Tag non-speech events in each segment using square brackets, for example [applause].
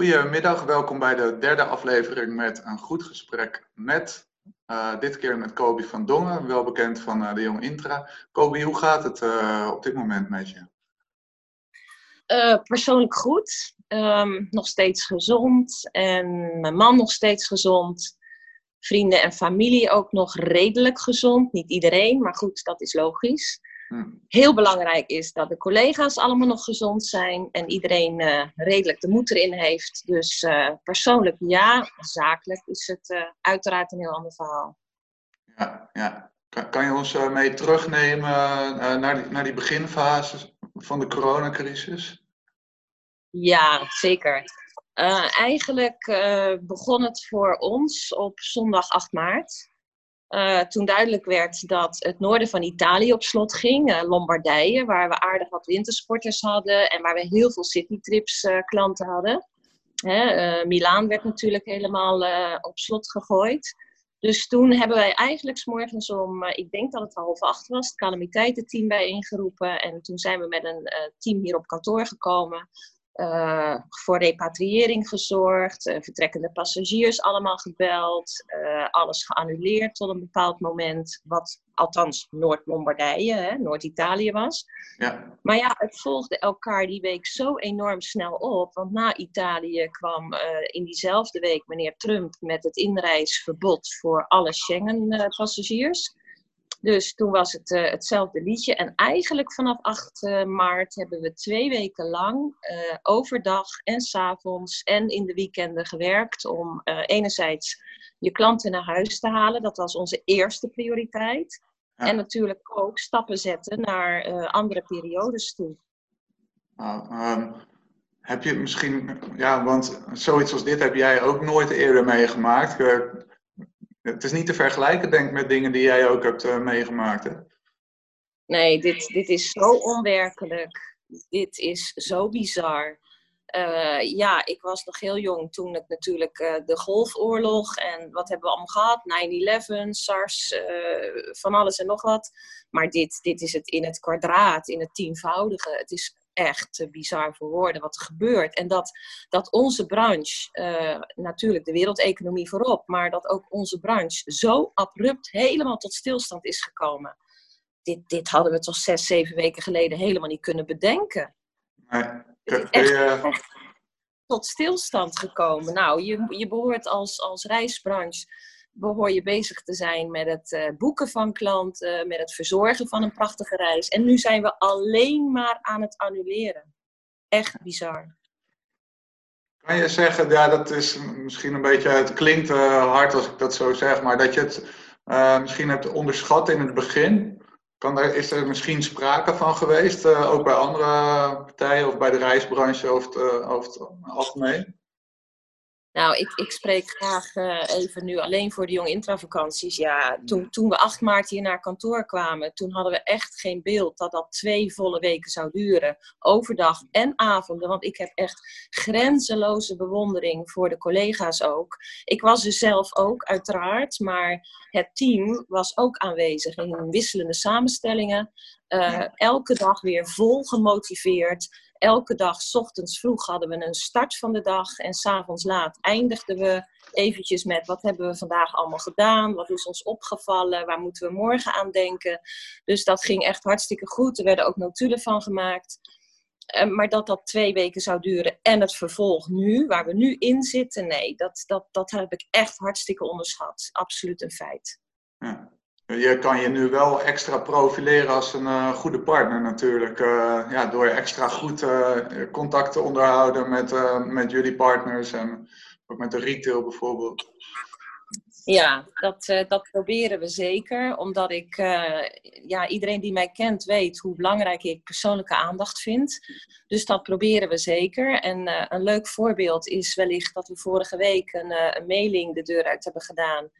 Goedemiddag, welkom bij de derde aflevering met een goed gesprek met, uh, dit keer met Kobi van Dongen, wel bekend van uh, de Jong Intra. Kobi, hoe gaat het uh, op dit moment met je? persoonlijk goed, um, nog steeds gezond en mijn man nog steeds gezond. Vrienden en familie ook nog redelijk gezond. Niet iedereen, maar goed, dat is logisch. Heel belangrijk is dat de collega's allemaal nog gezond zijn en iedereen uh, redelijk de moed erin heeft. Dus uh, persoonlijk ja, zakelijk is het uh, uiteraard een heel ander verhaal. Ja, ja. Kan, kan je ons mee terugnemen naar, die, naar die beginfase van de coronacrisis? Ja, zeker. eigenlijk begon het voor ons op zondag 8 maart. Uh, toen duidelijk werd dat het noorden van Italië op slot ging, uh, Lombardije, waar we aardig wat wintersporters hadden en waar we heel veel citytrips uh, klanten hadden. Hè, Milaan werd natuurlijk helemaal op slot gegooid. Dus toen hebben wij eigenlijk s morgens om, ik denk dat het half acht was, het calamiteitenteam bijeengeroepen. En toen zijn we met een team hier op kantoor gekomen uh, voor repatriëring gezorgd, uh, vertrekkende passagiers allemaal gebeld, uh, alles geannuleerd tot een bepaald moment, wat althans Noord-Lombardije, Noord-Italië was. Ja. Maar ja, het volgde elkaar die week zo enorm snel op, want na Italië kwam in diezelfde week meneer Trump met het inreisverbod voor alle Schengen-passagiers. Dus toen was het uh, hetzelfde liedje. En eigenlijk vanaf 8 uh, eh, maart hebben we twee weken lang uh, overdag en s avonds en in de weekenden gewerkt om enerzijds je klanten naar huis te halen. Dat was onze eerste prioriteit. En natuurlijk ook stappen zetten naar andere periodes toe. Nou, um, heb je misschien, ja, want zoiets als dit heb jij ook nooit eerder meegemaakt het is niet te vergelijken, denk ik, met dingen die jij ook hebt uh, meegemaakt. Hè? Nee, dit, dit is zo onwerkelijk. Dit is zo bizar. Uh, ja, ik was nog heel jong toen het natuurlijk uh, de Golfoorlog en wat hebben we allemaal gehad? 9-11, SARS, van alles en nog wat. Maar dit, dit is het in het kwadraat, in het tienvoudige. Het is echt bizar voor woorden wat er gebeurt. En dat, dat onze branche, uh, natuurlijk de wereldeconomie voorop, maar dat ook onze branche zo abrupt helemaal tot stilstand is gekomen. Dit, dit hadden we toch zes, zeven weken geleden helemaal niet kunnen bedenken. Nee, tot stilstand gekomen. Nou, je, je behoort als, als reisbranche behoor je bezig te zijn met het uh, boeken van klanten, met het verzorgen van een prachtige reis. En nu zijn we alleen maar aan het annuleren. Echt bizar. Kan je zeggen, ja, dat is misschien een beetje, het klinkt uh, hard als ik dat zo zeg, maar dat je het uh, misschien hebt onderschat in het begin. Kan er, is er misschien sprake van geweest, ook bij andere partijen of bij de reisbranche over het, over het algemeen? Nou, ik, ik spreek graag uh, even nu alleen voor de jong intravakanties. Ja, toen, toen we 8 maart hier naar kantoor kwamen, toen hadden we echt geen beeld dat dat twee volle weken zou duren. Overdag en avonden, want ik heb echt grenzeloze bewondering voor de collega's ook. Ik was er zelf ook, uiteraard, maar het team was ook aanwezig in wisselende samenstellingen. Uh, elke dag weer vol gemotiveerd elke dag, s ochtends vroeg, hadden we een start van de dag. En s'avonds laat eindigden we eventjes met wat hebben we vandaag allemaal gedaan? Wat is ons opgevallen? Waar moeten we morgen aan denken? Dus dat ging echt hartstikke goed. Er werden ook notulen van gemaakt. Eh, maar dat dat twee weken zou duren en het vervolg nu, waar we nu in zitten, nee, dat, dat, dat heb ik echt hartstikke onderschat. Absoluut een feit. Je kan je nu wel extra profileren als een uh, goede partner natuurlijk. Uh, ja, door extra goed uh, contact te onderhouden met, met jullie partners en ook met de retail bijvoorbeeld. Ja, dat, dat proberen we zeker. Omdat ik, ja, iedereen die mij kent weet hoe belangrijk ik persoonlijke aandacht vind. Dus dat proberen we zeker. En een leuk voorbeeld is wellicht dat we vorige week een, een mailing de deur uit hebben gedaan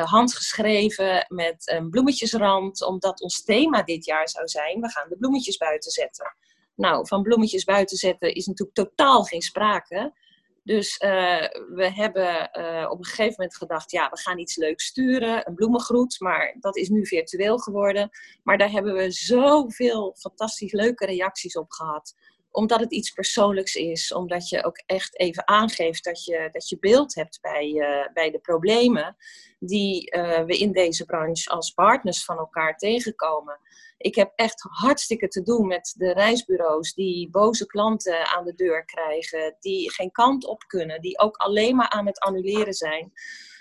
handgeschreven met een bloemetjesrand, omdat ons thema dit jaar zou zijn: we gaan de bloemetjes buiten zetten. Nou, van bloemetjes buiten zetten is natuurlijk totaal geen sprake. Dus uh, we hebben uh, op een gegeven moment gedacht, ja, we gaan iets leuks sturen, een bloemengroet, maar dat is nu virtueel geworden. Maar daar hebben we zoveel fantastisch leuke reacties op gehad. Omdat het iets persoonlijks is. Omdat je ook echt even aangeeft dat je, dat je beeld hebt bij, bij de problemen die we in deze branche als partners van elkaar tegenkomen. Ik heb echt hartstikke te doen met de reisbureaus die boze klanten aan de deur krijgen, die geen kant op kunnen, die ook alleen maar aan het annuleren zijn.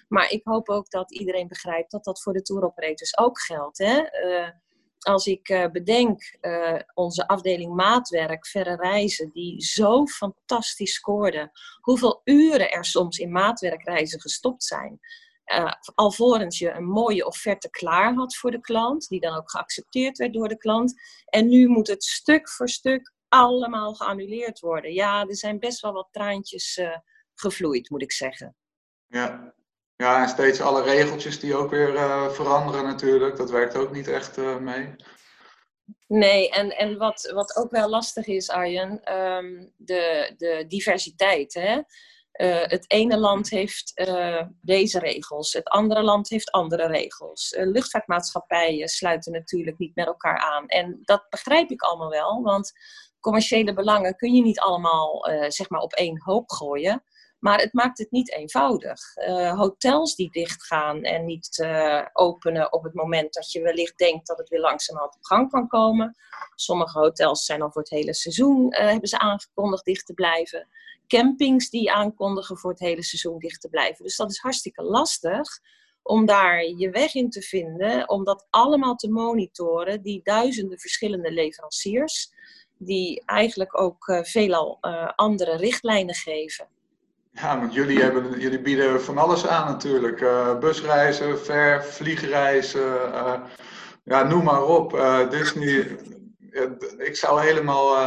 Maar ik hoop ook dat iedereen begrijpt dat dat voor de tour operators ook geldt. Hè? Uh, als ik uh, bedenk uh, onze afdeling maatwerk, verre reizen, die zo fantastisch scoorde. Hoeveel uren er soms in maatwerkreizen gestopt zijn uh, alvorens je een mooie offerte klaar had voor de klant, die dan ook geaccepteerd werd door de klant. En nu moet het stuk voor stuk allemaal geannuleerd worden. Ja, er zijn best wel wat traantjes gevloeid, moet ik zeggen. Ja. Ja, en steeds alle regeltjes die ook weer uh, veranderen natuurlijk. Dat werkt ook niet echt mee. Nee, en, en wat, wat ook wel lastig is, Arjen, um, de, de diversiteit. Hè? Uh, het ene land heeft deze regels, het andere land heeft andere regels. Luchtvaartmaatschappijen sluiten natuurlijk niet met elkaar aan. En dat begrijp ik allemaal wel, want commerciële belangen kun je niet allemaal zeg maar op één hoop gooien. Maar het maakt het niet eenvoudig. hotels die dichtgaan en niet openen op het moment dat je wellicht denkt dat het weer langzamerhand op gang kan komen. Sommige hotels zijn al voor het hele seizoen, hebben ze aangekondigd dicht te blijven campings die aankondigen voor het hele seizoen dicht te blijven. Dus dat is hartstikke lastig om daar je weg in te vinden, om dat allemaal te monitoren, die duizenden verschillende leveranciers, die eigenlijk ook veelal andere richtlijnen geven. Ja, want jullie, hebben, jullie bieden van alles aan natuurlijk. Uh, busreizen, ver, vliegreizen, ja, noem maar op. Disney, ik zou helemaal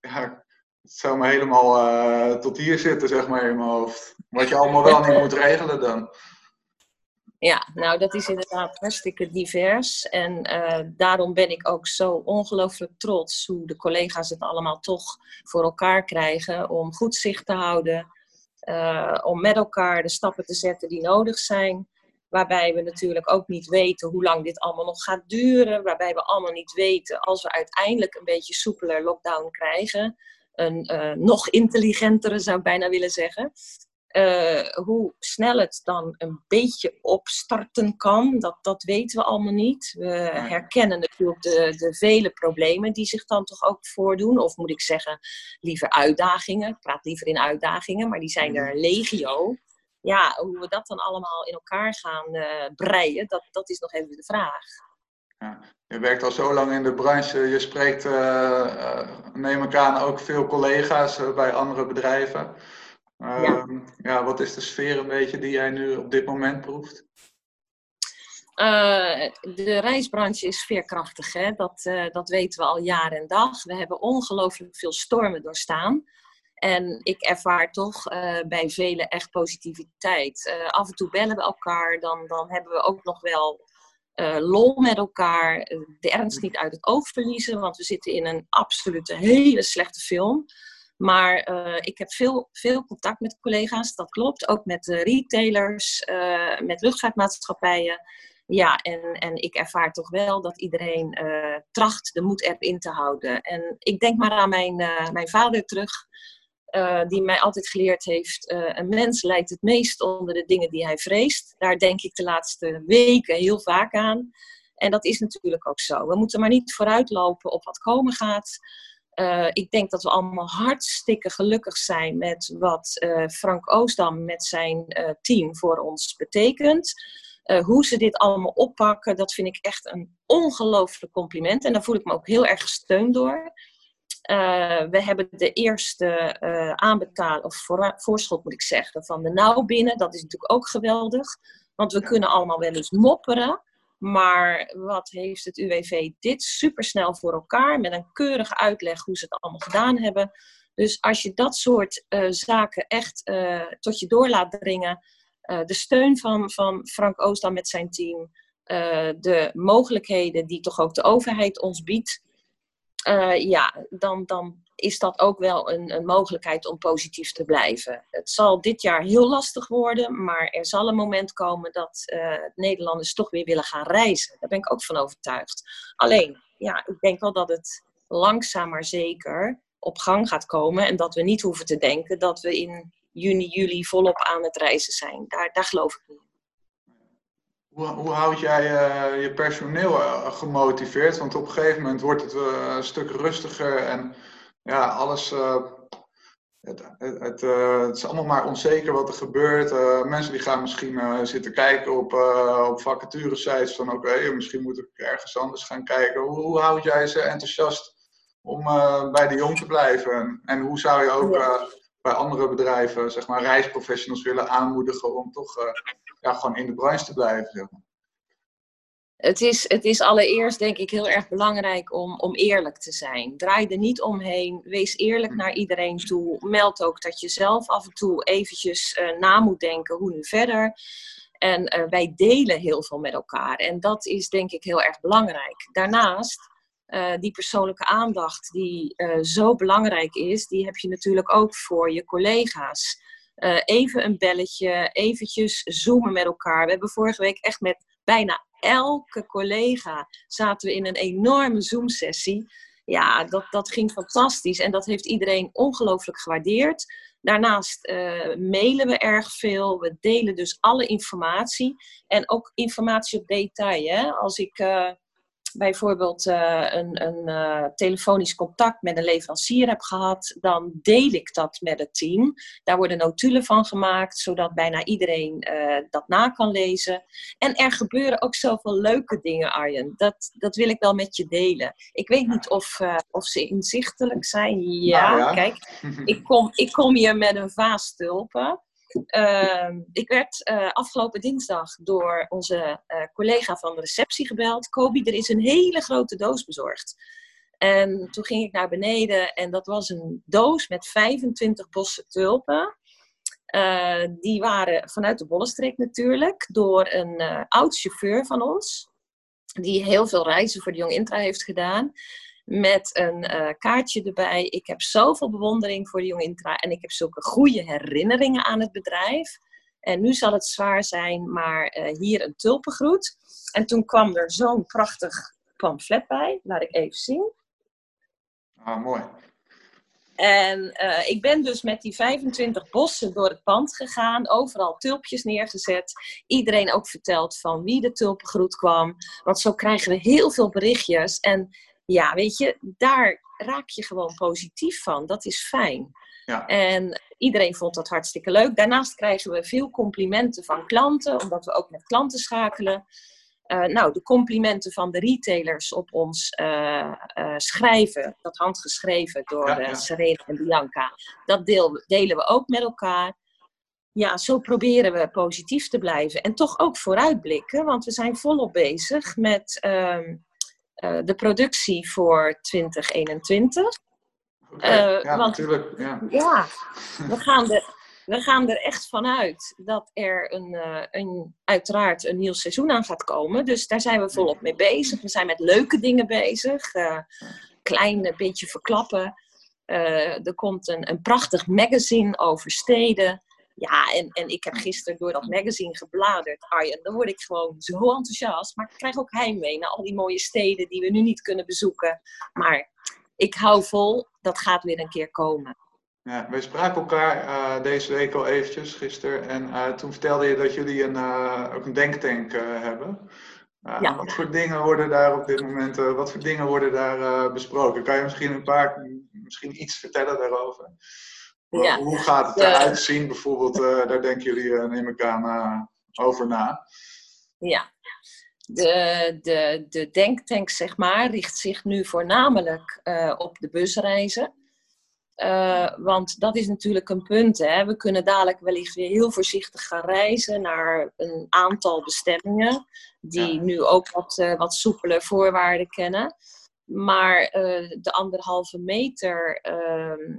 ja, zou me helemaal uh, tot hier zitten, zeg maar, in mijn hoofd. Wat je allemaal wel niet moet regelen dan. Ja, nou dat is inderdaad hartstikke divers. En uh, daarom ben ik ook zo ongelooflijk trots hoe de collega's het allemaal toch voor elkaar krijgen om goed zicht te houden. Uh, om met elkaar de stappen te zetten die nodig zijn. Waarbij we natuurlijk ook niet weten hoe lang dit allemaal nog gaat duren. Waarbij we allemaal niet weten als we uiteindelijk een beetje soepeler lockdown krijgen een uh, nog intelligentere, zou ik bijna willen zeggen. Uh, hoe snel het dan een beetje opstarten kan, dat, dat weten we allemaal niet. We herkennen natuurlijk de, de vele problemen die zich dan toch ook voordoen. Of moet ik zeggen, liever uitdagingen. Ik praat liever in uitdagingen, maar die zijn mhm. er legio. Ja, hoe we dat dan allemaal in elkaar gaan uh, breien, dat, dat is nog even de vraag. Ja. Je werkt al zo lang in de branche. Je spreekt, uh, neem ik aan, ook veel collega's bij andere bedrijven. Ja. Ehm, ja. wat is de sfeer een beetje die jij nu op dit moment proeft? de reisbranche is veerkrachtig. Hè? Dat, dat weten we al jaar en dag. We hebben ongelooflijk veel stormen doorstaan. En ik ervaar toch bij velen echt positiviteit. af en toe bellen we elkaar, dan, dan hebben we ook nog wel lol met elkaar, eh, de ernst niet uit het oog verliezen, want we zitten in een absolute hele slechte film. Maar uh, ik heb veel, veel contact met collega's, dat klopt. Ook met retailers, uh, met luchtvaartmaatschappijen. Ja, en, en ik ervaar toch wel dat iedereen tracht de moed erin te houden. En ik denk maar aan mijn, mijn vader terug. Die mij altijd geleerd heeft: een mens lijdt het meest onder de dingen die hij vreest. Daar denk ik de laatste weken heel vaak aan. En dat is natuurlijk ook zo. We moeten maar niet vooruitlopen op wat komen gaat. Uh, ik denk dat we allemaal hartstikke gelukkig zijn met wat Frank Oostdam met zijn team voor ons betekent. hoe ze dit allemaal oppakken, dat vind ik echt een ongelooflijk compliment. En daar voel ik me ook heel erg gesteund door. We hebben de eerste aanbetaal, of voor, voorschot moet ik zeggen, van de nauw binnen. Dat is natuurlijk ook geweldig. Want we kunnen allemaal wel eens mopperen. Maar wat heeft het UWV dit supersnel voor elkaar met een keurige uitleg hoe ze het allemaal gedaan hebben. Dus als je dat soort uh, zaken echt tot je door laat dringen, de steun van, van Frank Oostam met zijn team, de mogelijkheden die toch ook de overheid ons biedt, ja, dan, dan is dat ook wel een, een, mogelijkheid om positief te blijven. Het zal dit jaar heel lastig worden, maar er zal een moment komen dat uh, Nederlanders toch weer willen gaan reizen. Daar ben ik ook van overtuigd. Alleen, ja, ik denk wel dat het langzaam maar zeker op gang gaat komen. En dat we niet hoeven te denken dat we in juni, juli volop aan het reizen zijn. Daar, daar geloof ik niet. Hoe, hoe houd jij uh, je personeel uh, gemotiveerd? Want op een gegeven moment wordt het een stuk rustiger en ja, alles. Het, het, het, het, is allemaal maar onzeker wat er gebeurt. mensen die gaan misschien zitten kijken op, op vacaturesites van oké, misschien moet ik ergens anders gaan kijken. Hoe, hoe houd jij ze enthousiast om bij de jong te blijven? En hoe zou je ook bij andere bedrijven, zeg maar, reisprofessionals willen aanmoedigen om toch ja, gewoon in de branche te blijven. Zeg maar. Het is, het is allereerst denk ik heel erg belangrijk om, om eerlijk te zijn. Draai er niet omheen. Wees eerlijk mm. naar iedereen toe. Meld ook dat je zelf af en toe eventjes uh, na moet denken hoe nu verder. En uh, wij delen heel veel met elkaar. En dat is denk ik heel erg belangrijk. Daarnaast, uh, die persoonlijke aandacht die zo belangrijk is, die heb je natuurlijk ook voor je collega's. Even een belletje, eventjes zoomen met elkaar. We hebben vorige week echt met bijna elke collega zaten we in een enorme Zoom-sessie. Ja, dat, dat ging fantastisch en dat heeft iedereen ongelooflijk gewaardeerd. Daarnaast uh, mailen we erg veel. We delen dus alle informatie. En ook informatie op detail. Hè? Als ik uh, bijvoorbeeld uh, een, een uh, telefonisch contact met een leverancier heb gehad, dan deel ik dat met het team. Daar worden notulen van gemaakt, zodat bijna iedereen uh, dat na kan lezen. En er gebeuren ook zoveel leuke dingen, Arjen. Dat, dat wil ik wel met je delen. Ik weet niet of, of ze inzichtelijk zijn. Ja, nou ja. kijk, ik kom, ik kom hier met een vaas tulpen. Uh, ik werd uh, afgelopen dinsdag door onze uh, collega van de receptie gebeld. Kobi, er is een hele grote doos bezorgd. En toen ging ik naar beneden en dat was een doos met 25 bossen tulpen. Uh, die waren vanuit de Bollenstreek natuurlijk, door een oud chauffeur van ons. Die heel veel reizen voor de Jong Intra heeft gedaan met een uh, kaartje erbij. Ik heb zoveel bewondering voor de Jong Intra en ik heb zulke goede herinneringen aan het bedrijf. En nu zal het zwaar zijn, maar uh, hier een tulpengroet. En toen kwam er zo'n prachtig pamflet bij. Laat ik even zien. Ah, mooi. En uh, ik ben dus met die 25 bossen door het pand gegaan. Overal tulpjes neergezet. Iedereen ook verteld van wie de tulpengroet kwam. Want zo krijgen we heel veel berichtjes. En ja, weet je, daar raak je gewoon positief van. Dat is fijn. Ja. En iedereen vond dat hartstikke leuk. Daarnaast krijgen we veel complimenten van klanten, omdat we ook met klanten schakelen. Uh, nou, de complimenten van de retailers op ons uh, uh, schrijven, dat handgeschreven door ja, ja. Serena en Bianca, dat deel, delen we ook met elkaar. Ja, zo proberen we positief te blijven en toch ook vooruitblikken, want we zijn volop bezig met ehm, uh, de productie voor 2021. Okay. Uh, ja, want, natuurlijk. Ja. ja, [laughs] we, gaan er, we gaan er echt vanuit dat er een, uh, een, uiteraard een nieuw seizoen aan gaat komen. Dus daar zijn we volop mee bezig. We zijn met leuke dingen bezig. klein beetje verklappen. er komt een, een prachtig magazine over steden. Ja, en, en ik heb gisteren door dat magazine gebladerd, Arjen. Dan word ik gewoon zo enthousiast. Maar ik krijg ook heimwee naar al die mooie steden die we nu niet kunnen bezoeken. Maar ik hou vol, dat gaat weer een keer komen. Ja, wij spraken elkaar uh, deze week al eventjes, gisteren. En uh, toen vertelde je dat jullie een, uh, ook een denktank hebben. Ja. Wat voor dingen worden daar op dit moment, wat voor dingen worden daar besproken? Kan je misschien een paar, misschien iets vertellen daarover? Ja. Hoe gaat het eruit zien bijvoorbeeld? Uh, daar denken jullie, uh, neem ik aan, uh, over na. Ja, de, de, de denktank, zeg maar, richt zich nu voornamelijk op de busreizen. want dat is natuurlijk een punt. Hè. We kunnen dadelijk wellicht weer heel voorzichtig gaan reizen naar een aantal bestemmingen, die ja. nu ook wat, wat soepeler voorwaarden kennen. Maar de anderhalve meter ehm,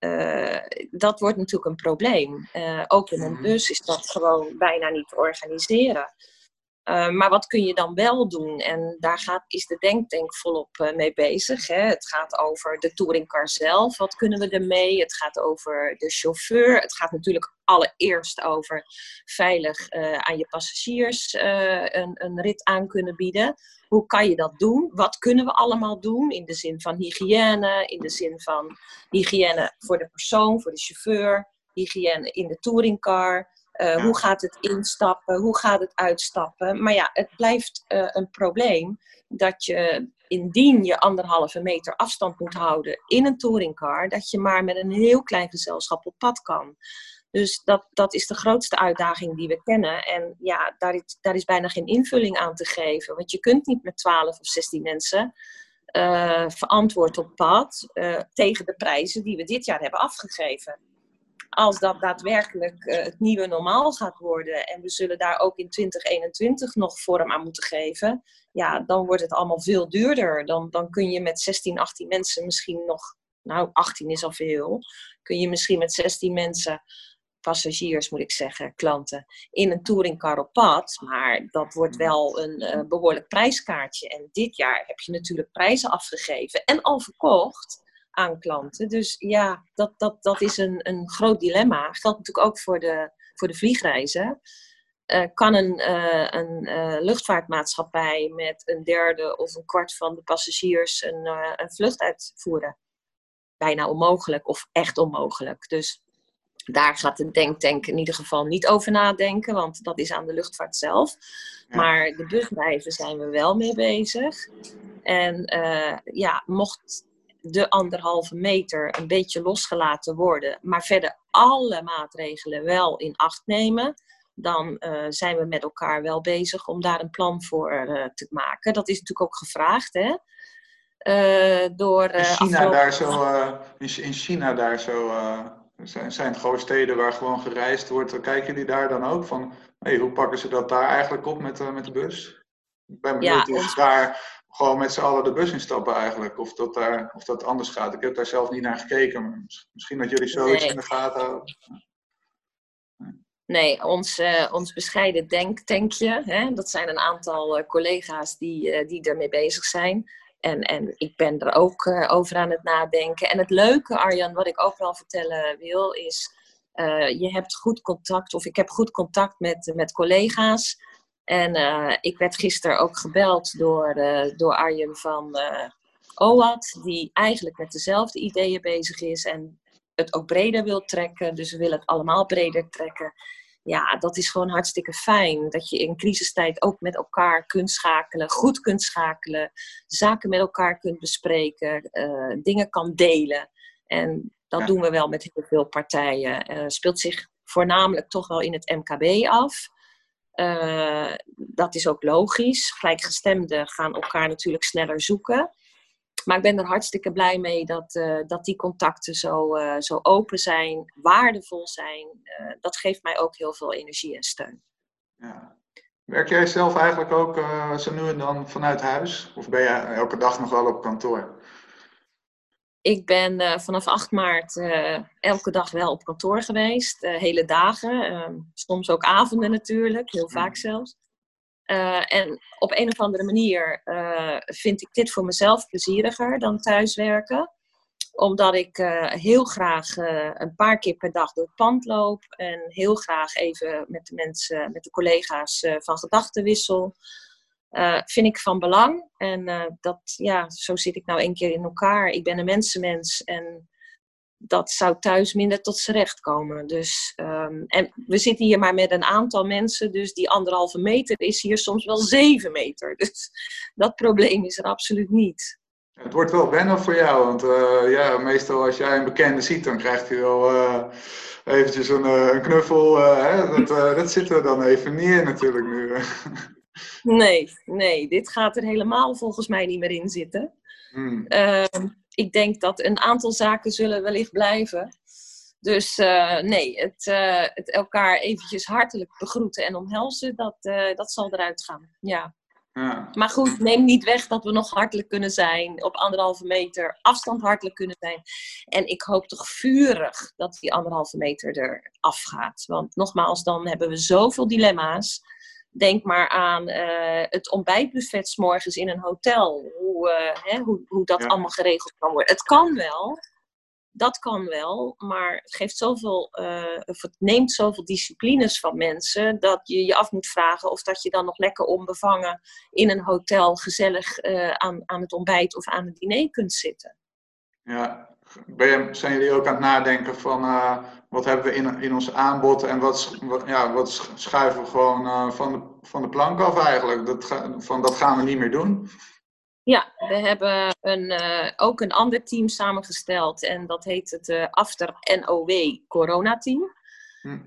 uh, dat wordt natuurlijk een probleem. Uh, ook in een mhm. bus is dat gewoon bijna niet te organiseren. Eh, maar wat kun je dan wel doen? En daar gaat, is de Denktank volop uh, mee bezig. Hè? Het gaat over de touringcar zelf. Wat kunnen we ermee? Het gaat over de chauffeur. Het gaat natuurlijk allereerst over veilig uh, aan je passagiers een, een rit aan kunnen bieden. Hoe kan je dat doen? Wat kunnen we allemaal doen? In de zin van hygiëne, in de zin van hygiëne voor de persoon, voor de chauffeur, hygiëne in de touringcar. Uh, Hoe gaat het instappen? Hoe gaat het uitstappen? Maar ja, het blijft uh, een probleem dat je indien je anderhalve meter afstand moet houden in een touringcar, dat je maar met een heel klein gezelschap op pad kan. Dus dat, dat is de grootste uitdaging die we kennen. En ja, daar is, daar is bijna geen invulling aan te geven. Want je kunt niet met 12 of 16 mensen uh, verantwoord op pad tegen de prijzen die we dit jaar hebben afgegeven als dat daadwerkelijk uh, het nieuwe normaal gaat worden en we zullen daar ook in 2021 nog vorm aan moeten geven, ja, dan wordt het allemaal veel duurder. Dan, dan kun je met 16, 18 mensen misschien nog, nou 18 is al veel, kun je misschien met 16 mensen, passagiers moet ik zeggen, klanten, in een touringcar op pad. Maar dat wordt wel een uh, behoorlijk prijskaartje. En dit jaar heb je natuurlijk prijzen afgegeven en al verkocht aan klanten. Dus ja, dat, dat, dat is een, een groot dilemma. Geldt natuurlijk ook voor de, voor de vliegreizen. Uh, kan een, uh, een uh, luchtvaartmaatschappij met een derde of een kwart van de passagiers een, een vlucht uitvoeren? Bijna onmogelijk of echt onmogelijk. Dus daar gaat de denktank in ieder geval niet over nadenken, want dat is aan de luchtvaart zelf. Maar de busbedrijven zijn we wel mee bezig. En ja, mocht de anderhalve meter een beetje losgelaten worden, maar verder alle maatregelen wel in acht nemen, dan uh, zijn we met elkaar wel bezig om daar een plan voor uh, te maken. Dat is natuurlijk ook gevraagd, hè? Uh, door, in China daar zo, in China daar zo zijn, zijn gewoon steden waar gewoon gereisd wordt. Kijken jullie daar dan ook van, hey, hoe pakken ze dat daar eigenlijk op met, met de bus? Ik ben benieuwd ja, of daar gewoon met z'n allen de bus instappen eigenlijk. Of dat, daar, of dat anders gaat. Ik heb daar zelf niet naar gekeken. misschien dat jullie zoiets nee. in de gaten houden. Nee, ons, uh, ons bescheiden denktankje. Hè, dat zijn een aantal uh, collega's die, uh, die ermee bezig zijn. En, en ik ben er ook over aan het nadenken. En het leuke, Arjan, wat ik ook wel vertellen wil, is... je hebt goed contact, of ik heb goed contact met, met collega's en uh, ik werd gisteren ook gebeld door, uh, door Arjen van uh, OAT, die eigenlijk met dezelfde ideeën bezig is en het ook breder wil trekken. Dus we willen het allemaal breder trekken. Ja, dat is gewoon hartstikke fijn. Dat je in crisistijd ook met elkaar kunt schakelen, goed kunt schakelen, zaken met elkaar kunt bespreken, dingen kan delen. En dat doen we wel met heel veel partijen. speelt zich voornamelijk toch wel in het MKB af. Uh, dat is ook logisch. Gelijkgestemden gaan elkaar natuurlijk sneller zoeken. Maar ik ben er hartstikke blij mee dat, uh, dat die contacten zo, uh, zo open zijn, waardevol zijn. dat geeft mij ook heel veel energie en steun. Werk jij zelf eigenlijk ook zo nu en dan vanuit huis? Of ben je elke dag nog wel op kantoor? Ik ben uh, vanaf 8 maart uh, elke dag wel op kantoor geweest. Uh, hele dagen. Ehm, soms ook avonden natuurlijk. Heel vaak zelfs. en op een of andere manier vind ik dit voor mezelf plezieriger dan thuiswerken. Omdat ik heel graag een paar keer per dag door het pand loop. En heel graag even met de mensen, met de collega's van gedachten wissel. Uh, vind ik van belang. En uh, dat, ja, zo zit ik nou een keer in elkaar. Ik ben een mensenmens en dat zou thuis minder tot z'n recht komen. Dus, um, en we zitten hier maar met een aantal mensen, dus die anderhalve meter is hier soms wel zeven meter. [laughs] Dus dat probleem is er absoluut niet. Het wordt wel wennen voor jou, want uh, ja, meestal als jij een bekende ziet, dan krijgt hij wel eventjes een, knuffel. Hè? Dat, dat zit er dan even in natuurlijk nu. [laughs] Nee, nee, dit gaat er helemaal volgens mij niet meer in zitten. Hmm. Ehm, ik denk dat een aantal zaken zullen wellicht blijven. Dus uh, nee, het, uh, het, elkaar eventjes hartelijk begroeten en omhelzen, dat, uh, dat zal eruit gaan. Ja. ja. Maar goed, neem niet weg dat we nog hartelijk kunnen zijn, op anderhalve meter afstand hartelijk kunnen zijn. En ik hoop toch vurig dat die anderhalve meter er afgaat. Want nogmaals, dan hebben we zoveel dilemma's Denk maar aan het ontbijtbuffet s morgens in een hotel. Hoe, hè, hoe, hoe dat allemaal geregeld kan worden. Het kan wel, dat kan wel, maar het, geeft zoveel, uh, of het neemt zoveel disciplines van mensen dat je je af moet vragen of dat je dan nog lekker onbevangen in een hotel gezellig aan, aan het ontbijt of aan het diner kunt zitten. Ja, ben zijn jullie ook aan het nadenken van uh, wat hebben we in, in ons aanbod en wat, wat, ja, wat schuiven we gewoon van, de, van de plank af eigenlijk? Dat, van, dat gaan we niet meer doen. Ja, we hebben een, uh, ook een ander team samengesteld en dat heet het After NOW Corona Team. Hm.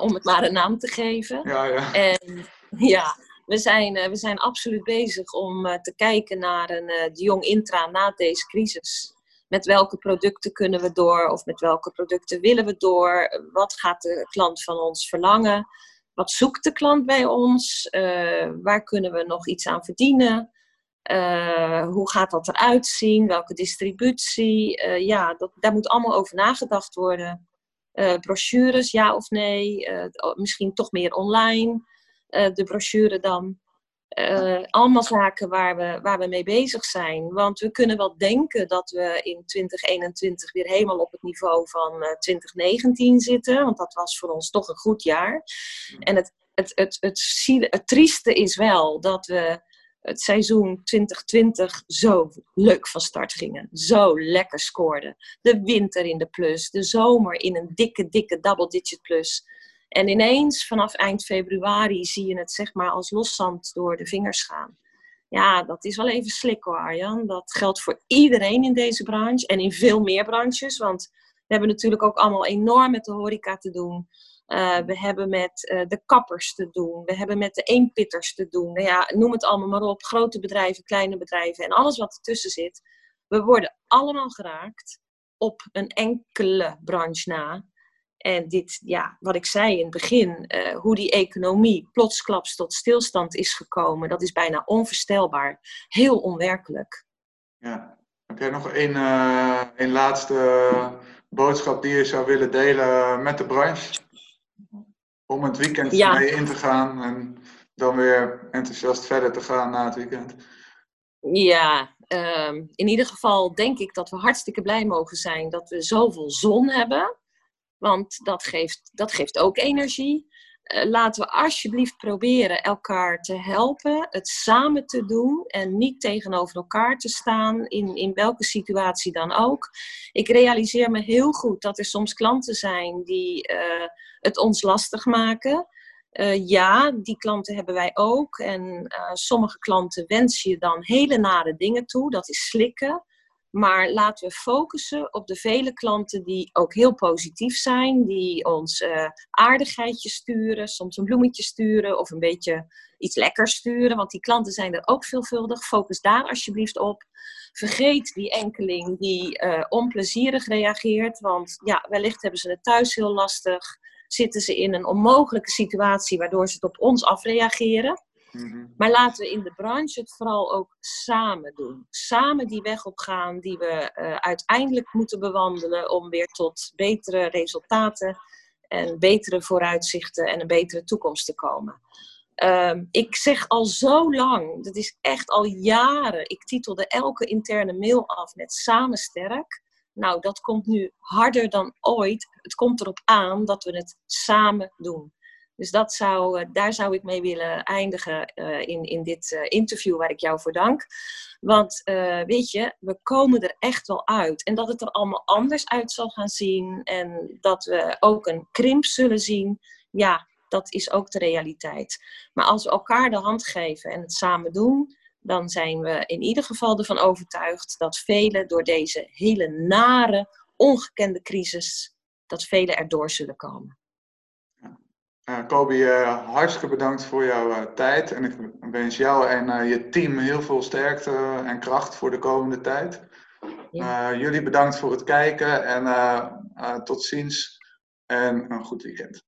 Om het maar een naam te geven. Ja, ja. En ja, we zijn, we zijn absoluut bezig om te kijken naar een de Jong Intra na deze crisis. Met welke producten kunnen we door of met welke producten willen we door? Wat gaat de klant van ons verlangen? Wat zoekt de klant bij ons? waar kunnen we nog iets aan verdienen? Uh, hoe gaat dat eruit zien? Welke distributie? Uh, ja, dat, daar moet allemaal over nagedacht worden. Brochures, ja of nee? misschien toch meer online, de brochure dan. Allemaal zaken waar we, waar we mee bezig zijn. Want we kunnen wel denken dat we in 2021 weer helemaal op het niveau van 2019 zitten. Want dat was voor ons toch een goed jaar. En het, het, het, het, het, het trieste is wel dat we het seizoen 2020 zo leuk van start gingen. Zo lekker scoorden. De winter in de plus, de zomer in een dikke, dikke double digit plus. En ineens vanaf eind februari zie je het zeg maar als loszand door de vingers gaan. Ja, dat is wel even slik hoor Arjan. Dat geldt voor iedereen in deze branche en in veel meer branches. Want we hebben natuurlijk ook allemaal enorm met de horeca te doen. Uh, we hebben met uh, de kappers te doen. We hebben met de eenpitters te doen. Nou ja, noem het allemaal maar op. Grote bedrijven, kleine bedrijven en alles wat ertussen zit. We worden allemaal geraakt op een enkele branche na. En dit, ja, wat ik zei in het begin, uh, hoe die economie plotsklaps tot stilstand is gekomen, dat is bijna onvoorstelbaar. Heel onwerkelijk. Ja. Heb jij nog een, een laatste boodschap die je zou willen delen met de branche? om het weekend mee in te gaan en dan weer enthousiast verder te gaan na het weekend? Ja, ehm, in ieder geval denk ik dat we hartstikke blij mogen zijn dat we zoveel zon hebben. Want dat geeft, dat geeft ook energie. Uh, laten we alsjeblieft proberen elkaar te helpen, het samen te doen en niet tegenover elkaar te staan in, in welke situatie dan ook. Ik realiseer me heel goed dat er soms klanten zijn die uh, het ons lastig maken. Uh, ja, die klanten hebben wij ook. En sommige klanten wensen je dan hele nare dingen toe. Dat is slikken. Maar laten we focussen op de vele klanten die ook heel positief zijn, die ons uh, aardigheidjes sturen, soms een bloemetje sturen of een beetje iets lekkers sturen, want die klanten zijn er ook veelvuldig. Focus daar alsjeblieft op. Vergeet die enkeling die uh, onplezierig reageert, want ja, wellicht hebben ze het thuis heel lastig, zitten ze in een onmogelijke situatie waardoor ze het op ons afreageren. Mhm. Maar laten we in de branche het vooral ook samen doen. Samen die weg op gaan die we uh, uiteindelijk moeten bewandelen om weer tot betere resultaten en betere vooruitzichten en een betere toekomst te komen. Uh, ik zeg al zo lang, dat is echt al jaren, ik titelde elke interne mail af met samen sterk. Nou, dat komt nu harder dan ooit. Het komt erop aan dat we het samen doen. Dus dat zou, eh, daar zou ik mee willen eindigen uh, in, in dit uh, interview waar ik jou voor dank. Want weet je, we komen er echt wel uit. En dat het er allemaal anders uit zal gaan zien. En dat we ook een krimp zullen zien. Ja, dat is ook de realiteit. Maar als we elkaar de hand geven en het samen doen, dan zijn we in ieder geval ervan overtuigd dat velen door deze hele nare, ongekende crisis, dat velen erdoor zullen komen. Uh, Kobi, uh, hartstikke bedankt voor jouw uh, tijd. En ik wens jou en je team heel veel sterkte en kracht voor de komende tijd. Ja. jullie bedankt voor het kijken en tot ziens en een goed weekend.